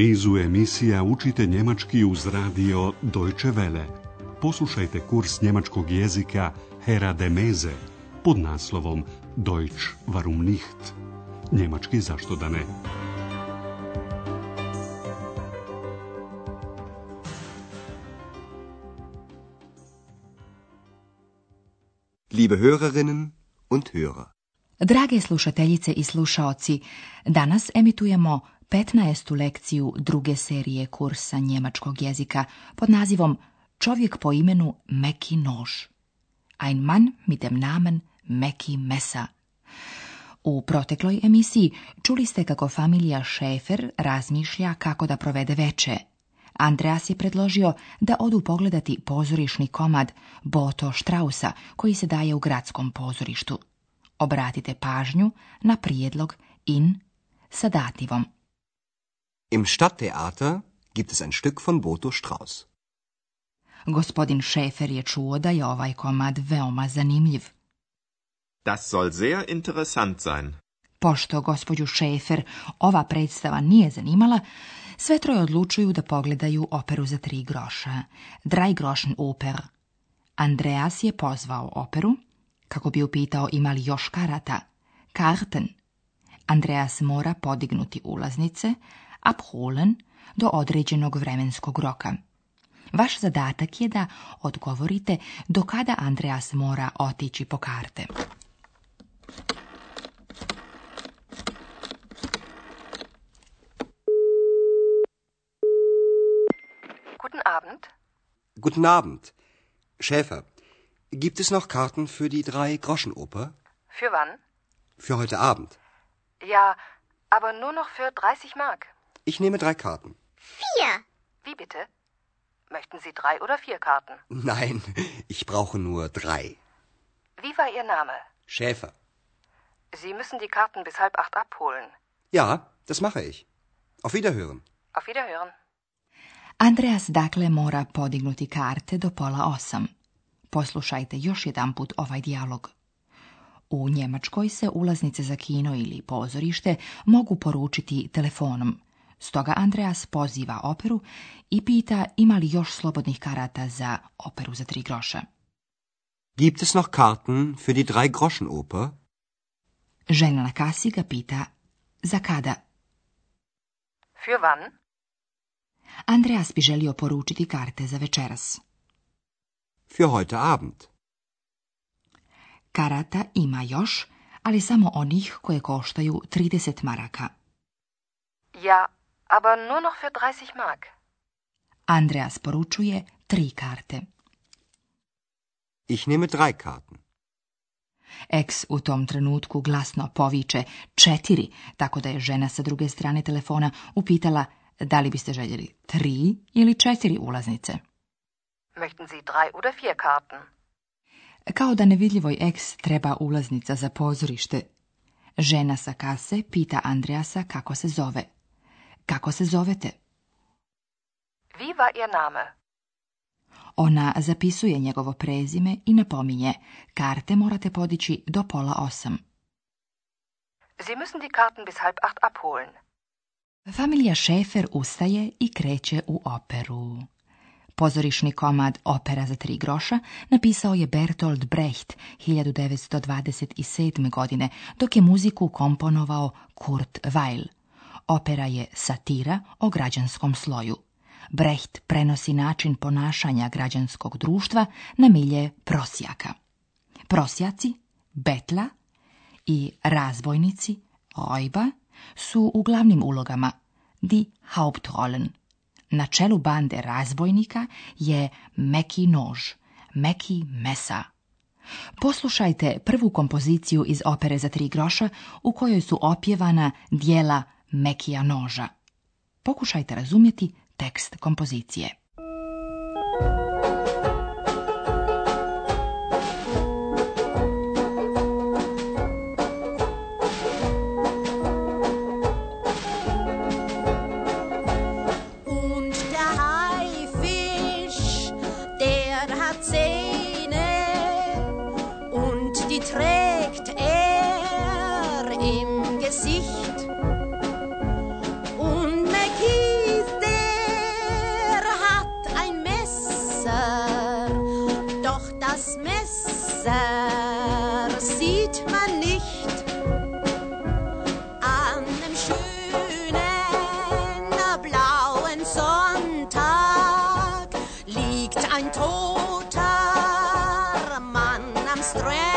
nizu emisija učite njemački uz radio Deutsche Welle. Poslušajte kurs njemačkog jezika Hera de pod naslovom Deutsch warum nicht? Njemački zašto da ne? Liebe Hörerinnen und Hörer. Drage slušateljice i slušaoci, danas emitujemo 15. lekciju druge serije kursa njemačkog jezika pod nazivom Čovjek po imenu Meki nož. Ein Mann mit dem Namen Meki Mesa. U protekloj emisiji čuli ste kako familija Šefer razmišlja kako da provede veče. Andreas je predložio da odu pogledati pozorišni komad Boto Štrausa koji se daje u gradskom pozorištu. Obratite pažnju na prijedlog in sa dativom. Im Stadttheater gibt es ein Stück von Boto Strauss. Gospodin Šefer je čuo da je ovaj komad veoma zanimljiv. Das soll sehr interessant sein. Pošto gospođu Šefer ova predstava nije zanimala, sve troje odlučuju da pogledaju operu za tri groša, Drei Groschen Oper. Andreas je pozvao operu, kako bi upitao ima li još karata, karten. Andreas mora podignuti ulaznice, abholen do određenog vremenskog roka. Vaš zadatak je da odgovorite do kada Andreas mora otići po karte. Guten Abend. Guten Abend. Schäfer, gibt es noch Karten für die drei Groschenoper? Für wann? Für heute Abend. Ja, aber nur noch für 30 Mark. Ich nehme drei Karten. Vier. Wie bitte? Möchten Sie drei oder vier Karten? Nein, ich brauche nur drei. Wie war Ihr Name? Schäfer. Sie müssen die Karten bis halb acht abholen. Ja, das mache ich. Auf Wiederhören. Auf Wiederhören. Andreas dakle mora podignuti karte do pola osam. Poslušajte još jedanput ovaj dijalog. U Njemačkoj se ulaznice za kino ili pozorište mogu poručiti telefonom – Stoga Andreas poziva operu i pita ima li još slobodnih karata za operu za tri groša. Gibt es noch Karten für die drei Groschen Oper? Žena na kasi ga pita za kada. Für wann? Andreas bi želio poručiti karte za večeras. Für heute Abend. Karata ima još, ali samo onih koje koštaju 30 maraka. Ja aber nur noch für 30 Mark. Andreas poručuje tri karte. Ich nehme drei Karten. Ex u tom trenutku glasno poviče četiri, tako da je žena sa druge strane telefona upitala da li biste željeli tri ili četiri ulaznice. Möchten Sie drei oder vier Karten? Kao da nevidljivoj ex treba ulaznica za pozorište. Žena sa kase pita Andreasa kako se zove. Kako se zovete? viva war ihr Name? Ona zapisuje njegovo prezime i napominje, karte morate podići do pola osam. Sie müssen die Karten bis halb acht abholen. Familija Šefer ustaje i kreće u operu. Pozorišni komad Opera za tri groša napisao je Bertolt Brecht 1927. godine, dok je muziku komponovao Kurt Weill. Opera je satira o građanskom sloju. Brecht prenosi način ponašanja građanskog društva na milje prosjaka. Prosjaci, betla i razbojnici, ojba, su u glavnim ulogama di Hauptrollen. Na čelu bande razbojnika je meki nož, meki mesa. Poslušajte prvu kompoziciju iz opere za tri groša u kojoj su opjevana dijela Mekija noža. Pokušajte razumjeti tekst kompozicije. trägt er im Gesicht. nuestro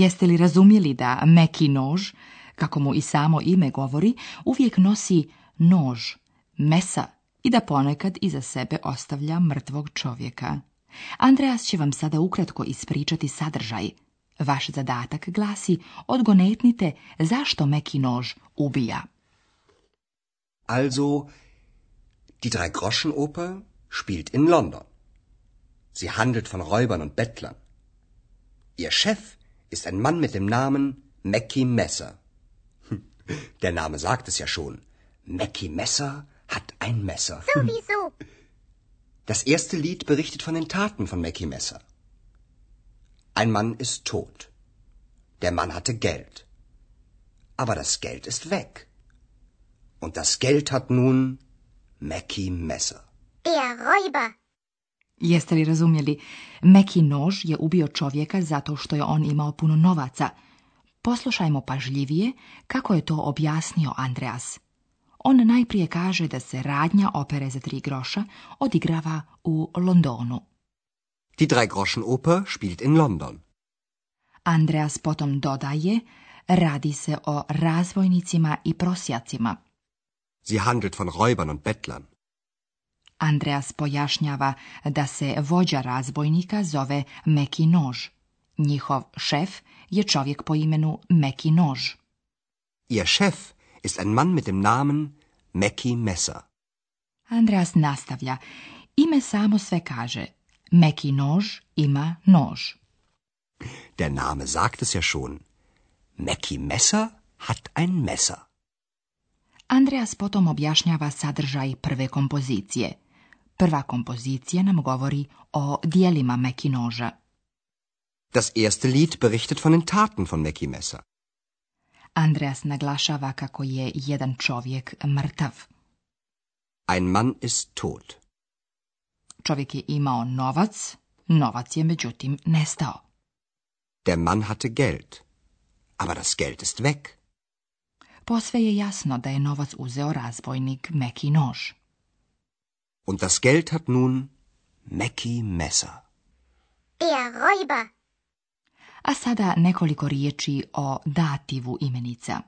Jeste li razumjeli da meki nož, kako mu i samo ime govori, uvijek nosi nož, mesa i da ponekad iza sebe ostavlja mrtvog čovjeka. Andreas će vam sada ukratko ispričati sadržaj. Vaš zadatak glasi odgonetnite zašto meki nož ubija. Also, die drei Groschen Oper spielt in London. Sie handelt von Räubern und Bettlern. Ihr Chef ist ein Mann mit dem Namen Mackie Messer. Hm, der Name sagt es ja schon. Mackie Messer hat ein Messer. Hm. Sowieso. Das erste Lied berichtet von den Taten von Mackie Messer. Ein Mann ist tot. Der Mann hatte Geld. Aber das Geld ist weg. Und das Geld hat nun Mackie Messer. Der Räuber. Jeste li razumjeli? Meki nož je ubio čovjeka zato što je on imao puno novaca. Poslušajmo pažljivije kako je to objasnio Andreas. On najprije kaže da se radnja opere za tri groša odigrava u Londonu. Die drei spielt in London. Andreas potom dodaje, radi se o razvojnicima i prosjacima. Sie handelt von Räubern und Bettlern. Andreas pojašnjava da se vođa razbojnika zove Meki Nož. Njihov šef je čovjek po imenu Meki Nož. Ihr šef ist ein Mann mit dem Namen Meki Andreas nastavlja. Ime samo sve kaže. Meki Nož ima nož. Der Name sagt es ja schon. Meki Messer hat ein Messer. Andreas potom objašnjava sadržaj prve kompozicije – Prva kompozicija nam govori o dijelima Mekinoža. Das erste Lied berichtet von den Taten von Meki Andreas naglašava kako je jedan čovjek mrtav. Ein Mann ist tot. Čovjek je imao novac, novac je međutim nestao. Der Mann hatte Geld, aber das Geld ist weg. Posve je jasno da je novac uzeo razbojnik Meki Nož. Und das Geld hat nun Mackie Messer. Der räuber. A sada nekoliko riječi o dativu imenica.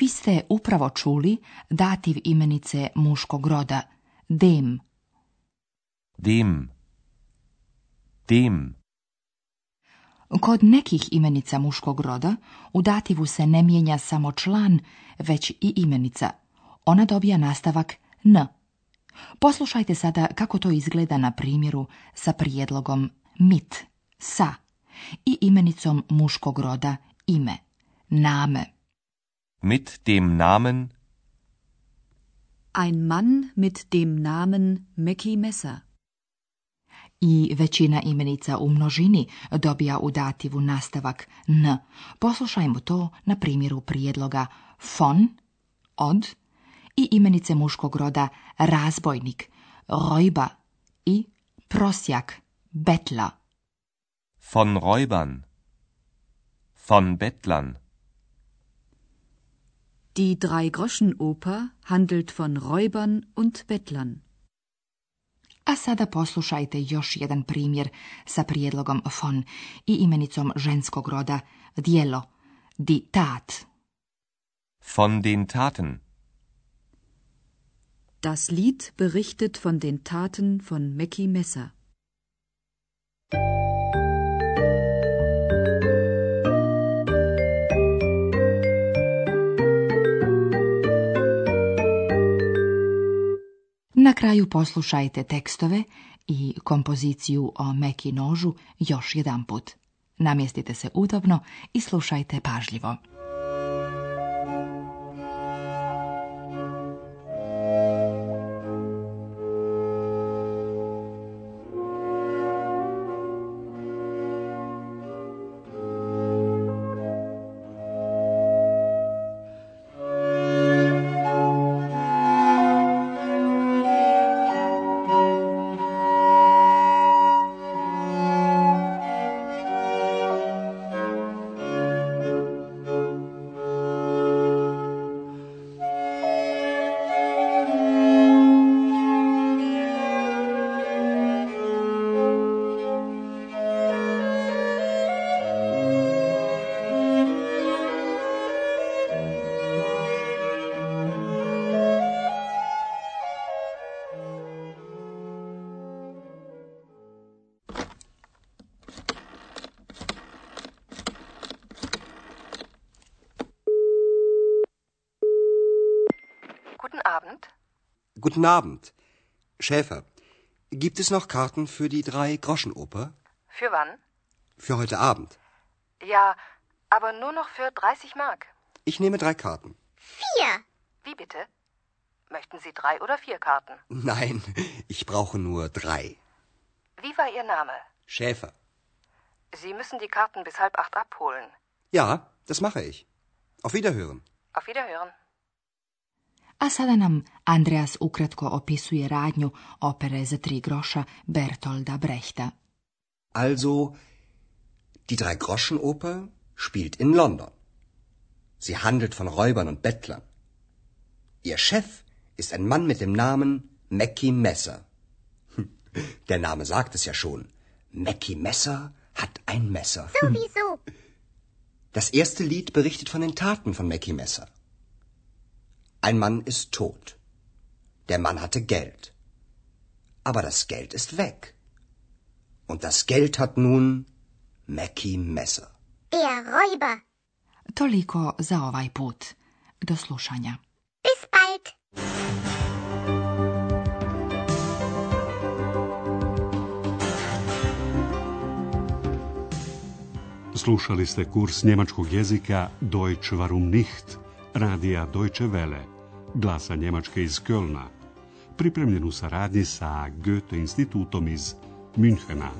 Vi ste upravo čuli dativ imenice muškog roda, dem. Dem. Dem. Kod nekih imenica muškog roda u dativu se ne mijenja samo član, već i imenica. Ona dobija nastavak n. Poslušajte sada kako to izgleda na primjeru sa prijedlogom mit, sa i imenicom muškog roda ime, name. Mit dem Namen Ein Mann mit dem Namen Mickey Messer i većina imenica u množini dobija u dativu nastavak n. Poslušajmo to na primjeru prijedloga von, od i imenice muškog roda razbojnik, rojba i prosjak, betla. Von Räubern, von Bettlern. Die Drei-Groschen-Oper handelt von Räubern und Bettlern. A sada poslušajte još jedan primjer sa prijedlogom von i imenicom ženskog roda dijelo, di tat. Von den Taten. Das Lied berichtet von den Taten von Mekki Messer. Na kraju poslušajte tekstove i kompoziciju o meki nožu još jedanput. Namjestite se udobno i slušajte pažljivo. Guten Abend. Schäfer, gibt es noch Karten für die drei groschen Für wann? Für heute Abend. Ja, aber nur noch für 30 Mark. Ich nehme drei Karten. Vier. Wie bitte? Möchten Sie drei oder vier Karten? Nein, ich brauche nur drei. Wie war Ihr Name? Schäfer. Sie müssen die Karten bis halb acht abholen. Ja, das mache ich. Auf Wiederhören. Auf Wiederhören. A sada nam Andreas ukratko opisuje radnju opere za tri groša Bertolda Brechta. Also, die drei Groschen Oper spielt in London. Sie handelt von Räubern und Bettlern. Ihr Chef ist ein Mann mit dem Namen Mackie Messer. Hm, der Name sagt es ja schon. Mackie Messer hat ein Messer. Sowieso. Das erste Lied berichtet von den Taten von Mackie Messer. Ein Mann ist tot. Der Mann hatte Geld. Aber das Geld ist weg. Und das Geld hat nun Mackie Messer. Der Räuber. Toliko za ovaj put. Do slušanja. Bis bald. Slušali ste kurs njemačkog jezika Deutsch warum nicht – radija Deutsche Welle, glasa Njemačke iz Kölna, pripremljen u saradnji sa Goethe institutom iz Münchena.